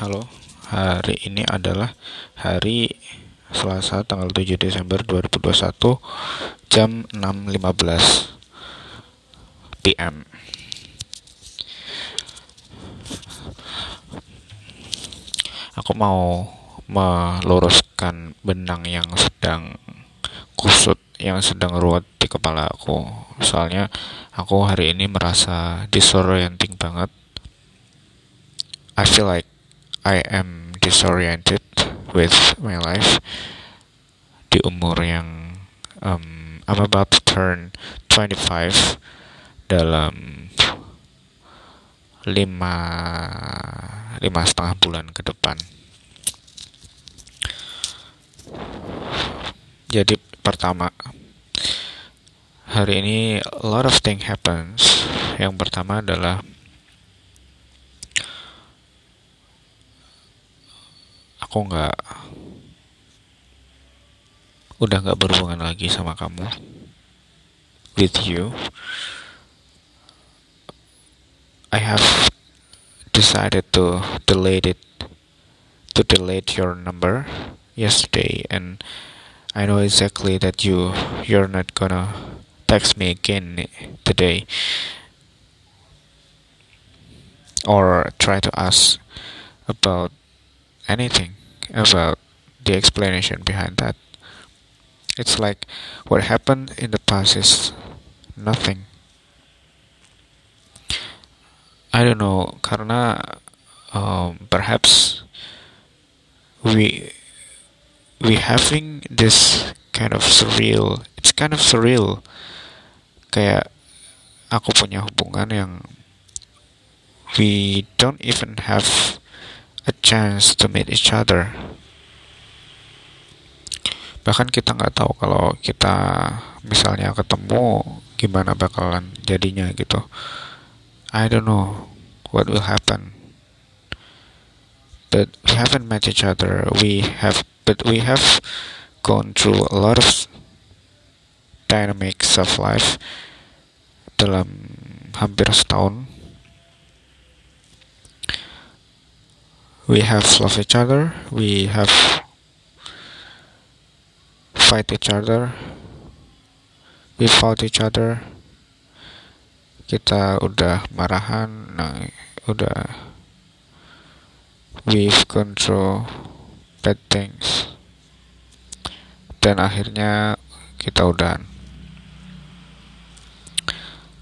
Halo, hari ini adalah hari Selasa tanggal 7 Desember 2021 jam 6.15 PM. Aku mau meluruskan benang yang sedang kusut, yang sedang ruwet di kepala aku. Soalnya aku hari ini merasa disorienting banget. I feel like I am disoriented with my life di umur yang um, I'm about to turn 25 dalam lima lima setengah bulan ke depan. Jadi pertama hari ini a lot of thing happens. Yang pertama adalah aku nggak udah nggak berhubungan lagi sama kamu with you. I have decided to delete it to delete your number yesterday and I know exactly that you you're not gonna text me again today. Or try to ask about anything about the explanation behind that. It's like what happened in the past is nothing. I don't know karena um, perhaps we we having this kind of surreal it's kind of surreal. Kayak aku punya hubungan yang we don't even have a chance to meet each other bahkan kita nggak tahu kalau kita misalnya ketemu gimana bakalan jadinya gitu I don't know what will happen. But we haven't met each other. We have, but we have gone through a lot of dynamics of life dalam hampir setahun. We have loved each other. We have fight each other. We fought each other. Kita udah marahan. Nah udah. We've control bad things. Dan akhirnya kita udah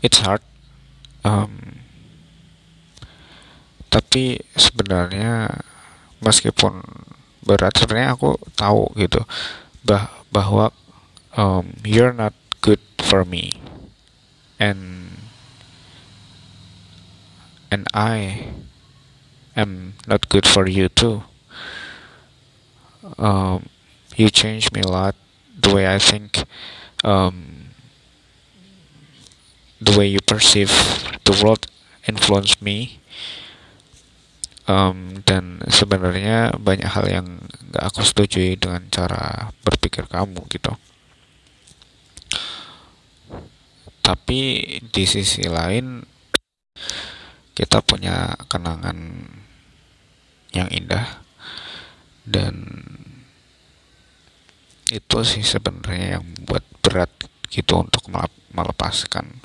it's hard. Um, tapi sebenarnya meskipun berat sebenarnya aku tahu gitu bah bahwa um, you're not good for me and and I am not good for you too. Um, you changed me a lot. The way I think, um, the way you perceive the world influenced me. Um, dan sebenarnya banyak hal yang gak aku setujui dengan cara berpikir kamu gitu. Tapi di sisi lain kita punya kenangan yang indah dan itu sih sebenarnya yang buat berat gitu untuk melepaskan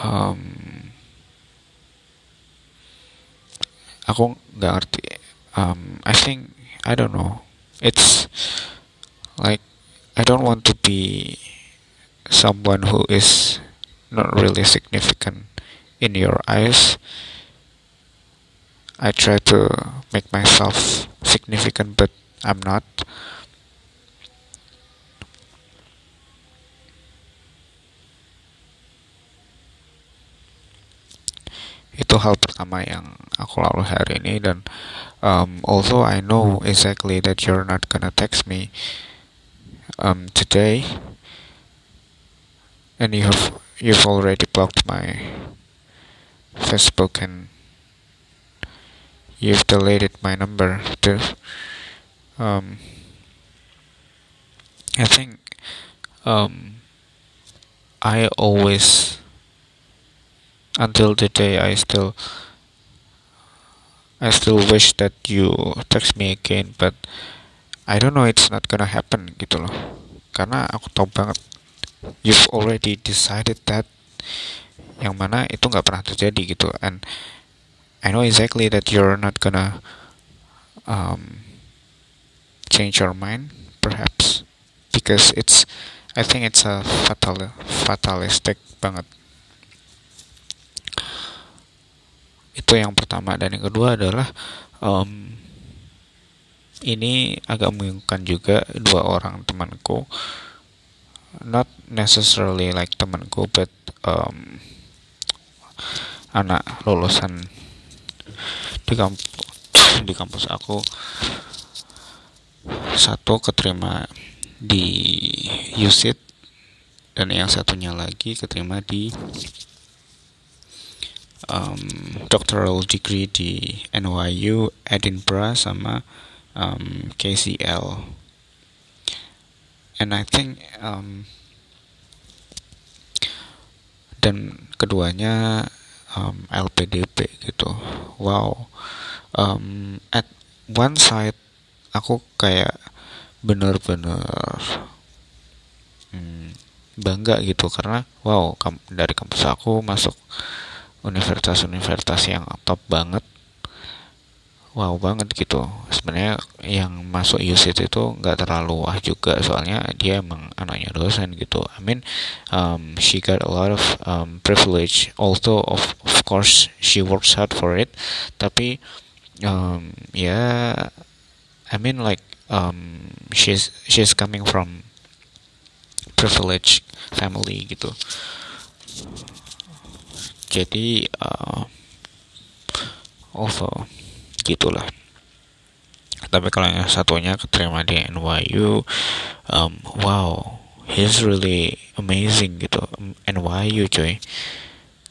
um, aku nggak ngerti um, I think I don't know it's like I don't want to be someone who is not really significant in your eyes. I try to make myself significant, but I'm not. Itu hal pertama yang aku lalu hari ini dan um, although I know exactly that you're not gonna text me um, today, and you have you've already blocked my Facebook and you've deleted my number too. Um, I think um, I always until the day I still I still wish that you text me again but I don't know it's not gonna happen gitu loh. Karena aku tahu banget you've already decided that yang mana itu nggak pernah terjadi gitu. And I know exactly that you're not gonna um, change your mind perhaps because it's I think it's a fatal fatalistic banget itu yang pertama. Dan yang kedua adalah um, ini agak membingungkan juga dua orang temanku. Not necessarily like temanku but um, anak lulusan di kampus di kampus aku. Satu keterima di USIT dan yang satunya lagi keterima di um, doctoral degree di NYU Edinburgh sama um, KCL and I think um, dan keduanya um, LPDP gitu. Wow. Um, at one side aku kayak bener-bener hmm, bangga gitu. Karena wow dari kampus aku masuk universitas-universitas yang top banget. Wow banget gitu. Sebenarnya yang masuk USIT itu nggak terlalu wah juga soalnya dia emang anaknya dosen gitu. I mean um, she got a lot of um, privilege. Although of of course she works hard for it. Tapi um, ya yeah, I mean like um, she's she's coming from privileged family gitu jadi uh, also gitulah. Tapi kalau yang satunya keterima di NYU um, wow he's really amazing gitu. NYU coy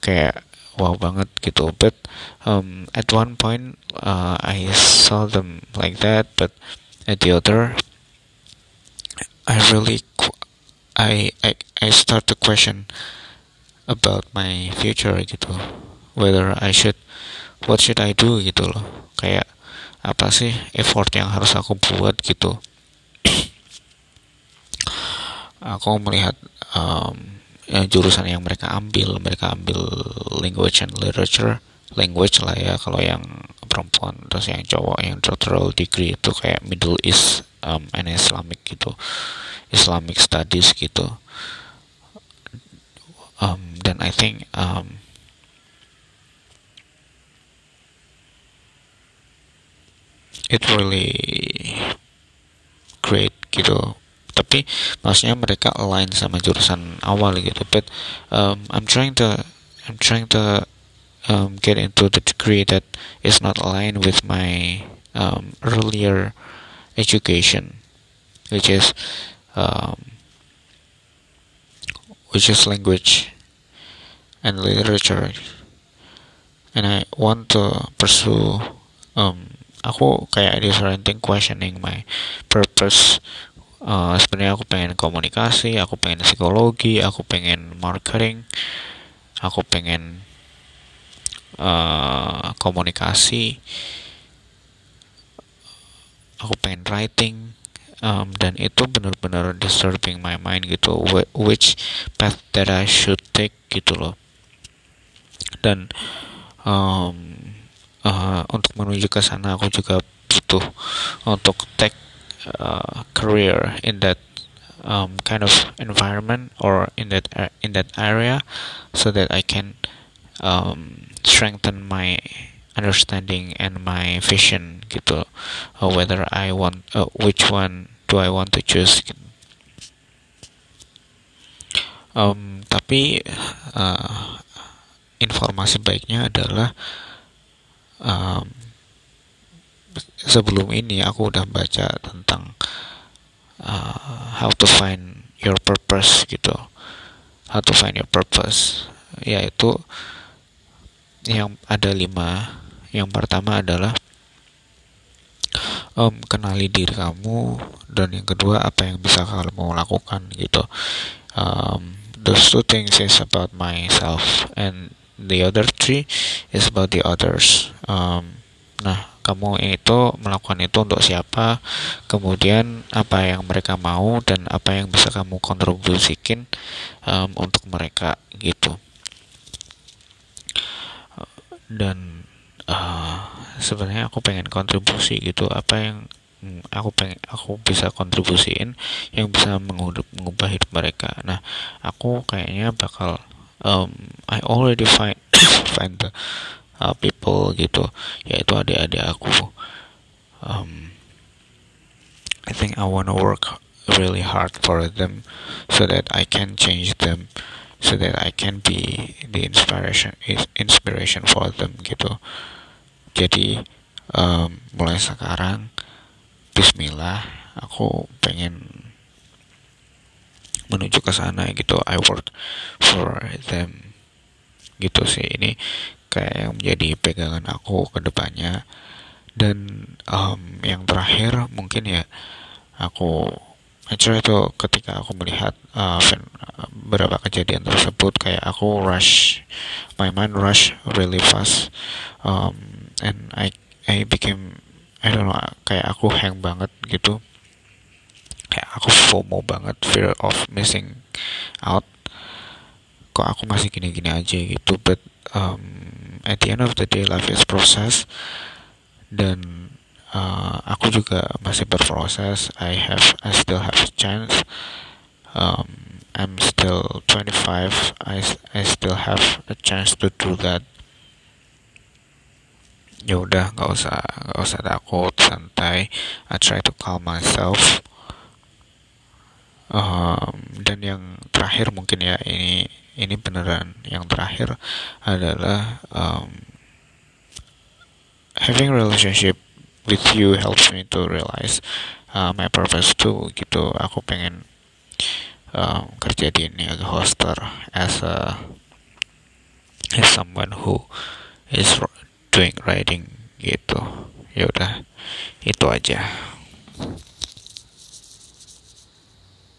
kayak wow banget gitu. But um, at one point uh, I saw them like that but at the other I really I I, I start to question about my future gitu. Whether I should what should I do gitu loh. Kayak apa sih effort yang harus aku buat gitu. Aku melihat um, ya, jurusan yang mereka ambil mereka ambil language and literature language lah ya kalau yang perempuan terus yang cowok yang doctoral degree itu kayak Middle East um, and Islamic gitu. Islamic studies gitu. Um, I think um, it really great gitu. Tapi maksudnya mereka align sama jurusan awal gitu. But um, I'm trying to I'm trying to um, get into the degree that is not aligned with my um, earlier education which is um, which is language and literature. And I want to pursue um, aku kayak disorienting questioning my purpose. Uh, sebenarnya aku pengen komunikasi aku pengen psikologi aku pengen marketing aku pengen uh, komunikasi aku pengen writing um, dan itu benar-benar disturbing my mind gitu which path that I should take gitu loh dan um, uh, untuk menuju ke sana aku juga butuh untuk take uh, career in that um, kind of environment or in that in that area so that I can um, strengthen my understanding and my vision gitu. Uh, whether I want uh, which one do I want to choose um, tapi uh, informasi baiknya adalah um, sebelum ini aku udah baca tentang uh, how to find your purpose gitu. How to find your purpose. Yaitu yang ada lima. Yang pertama adalah um, kenali diri kamu. Dan yang kedua apa yang bisa kamu lakukan gitu. Um, those two things is about myself and the other three is about the others. Um, nah kamu itu melakukan itu untuk siapa? Kemudian apa yang mereka mau dan apa yang bisa kamu kontribusikan um, untuk mereka gitu. Dan uh, sebenarnya aku pengen kontribusi gitu. Apa yang aku pengen aku bisa kontribusiin yang bisa mengubah hidup mereka. Nah aku kayaknya bakal um, I already find find the uh, people gitu. Yaitu adik-adik aku. Um, I think I wanna work really hard for them so that I can change them so that I can be the inspiration inspiration for them gitu. Jadi um, mulai sekarang Bismillah aku pengen menuju ke sana gitu. I work for them gitu sih ini kayak yang menjadi pegangan aku ke depannya. Dan um, yang terakhir mungkin ya aku actually itu ketika aku melihat uh, beberapa kejadian tersebut kayak aku rush my mind rush really fast. Um, and I I became I don't know kayak aku hang banget gitu. Kayak aku FOMO banget fear of missing out kok aku masih gini-gini aja gitu. But um, at the end of the day life is process. Dan uh, aku juga masih berproses. I have I still have a chance. Um, I'm still 25 I, I still have a chance to do that. Ya udah nggak usah nggak usah takut santai. I try to calm myself. Um, dan yang terakhir mungkin ya ini ini beneran yang terakhir adalah um, having relationship with you helps me to realize uh, my purpose too gitu. Aku pengen um, kerja di ini as a hoster as a as someone who is doing writing gitu. Ya udah itu aja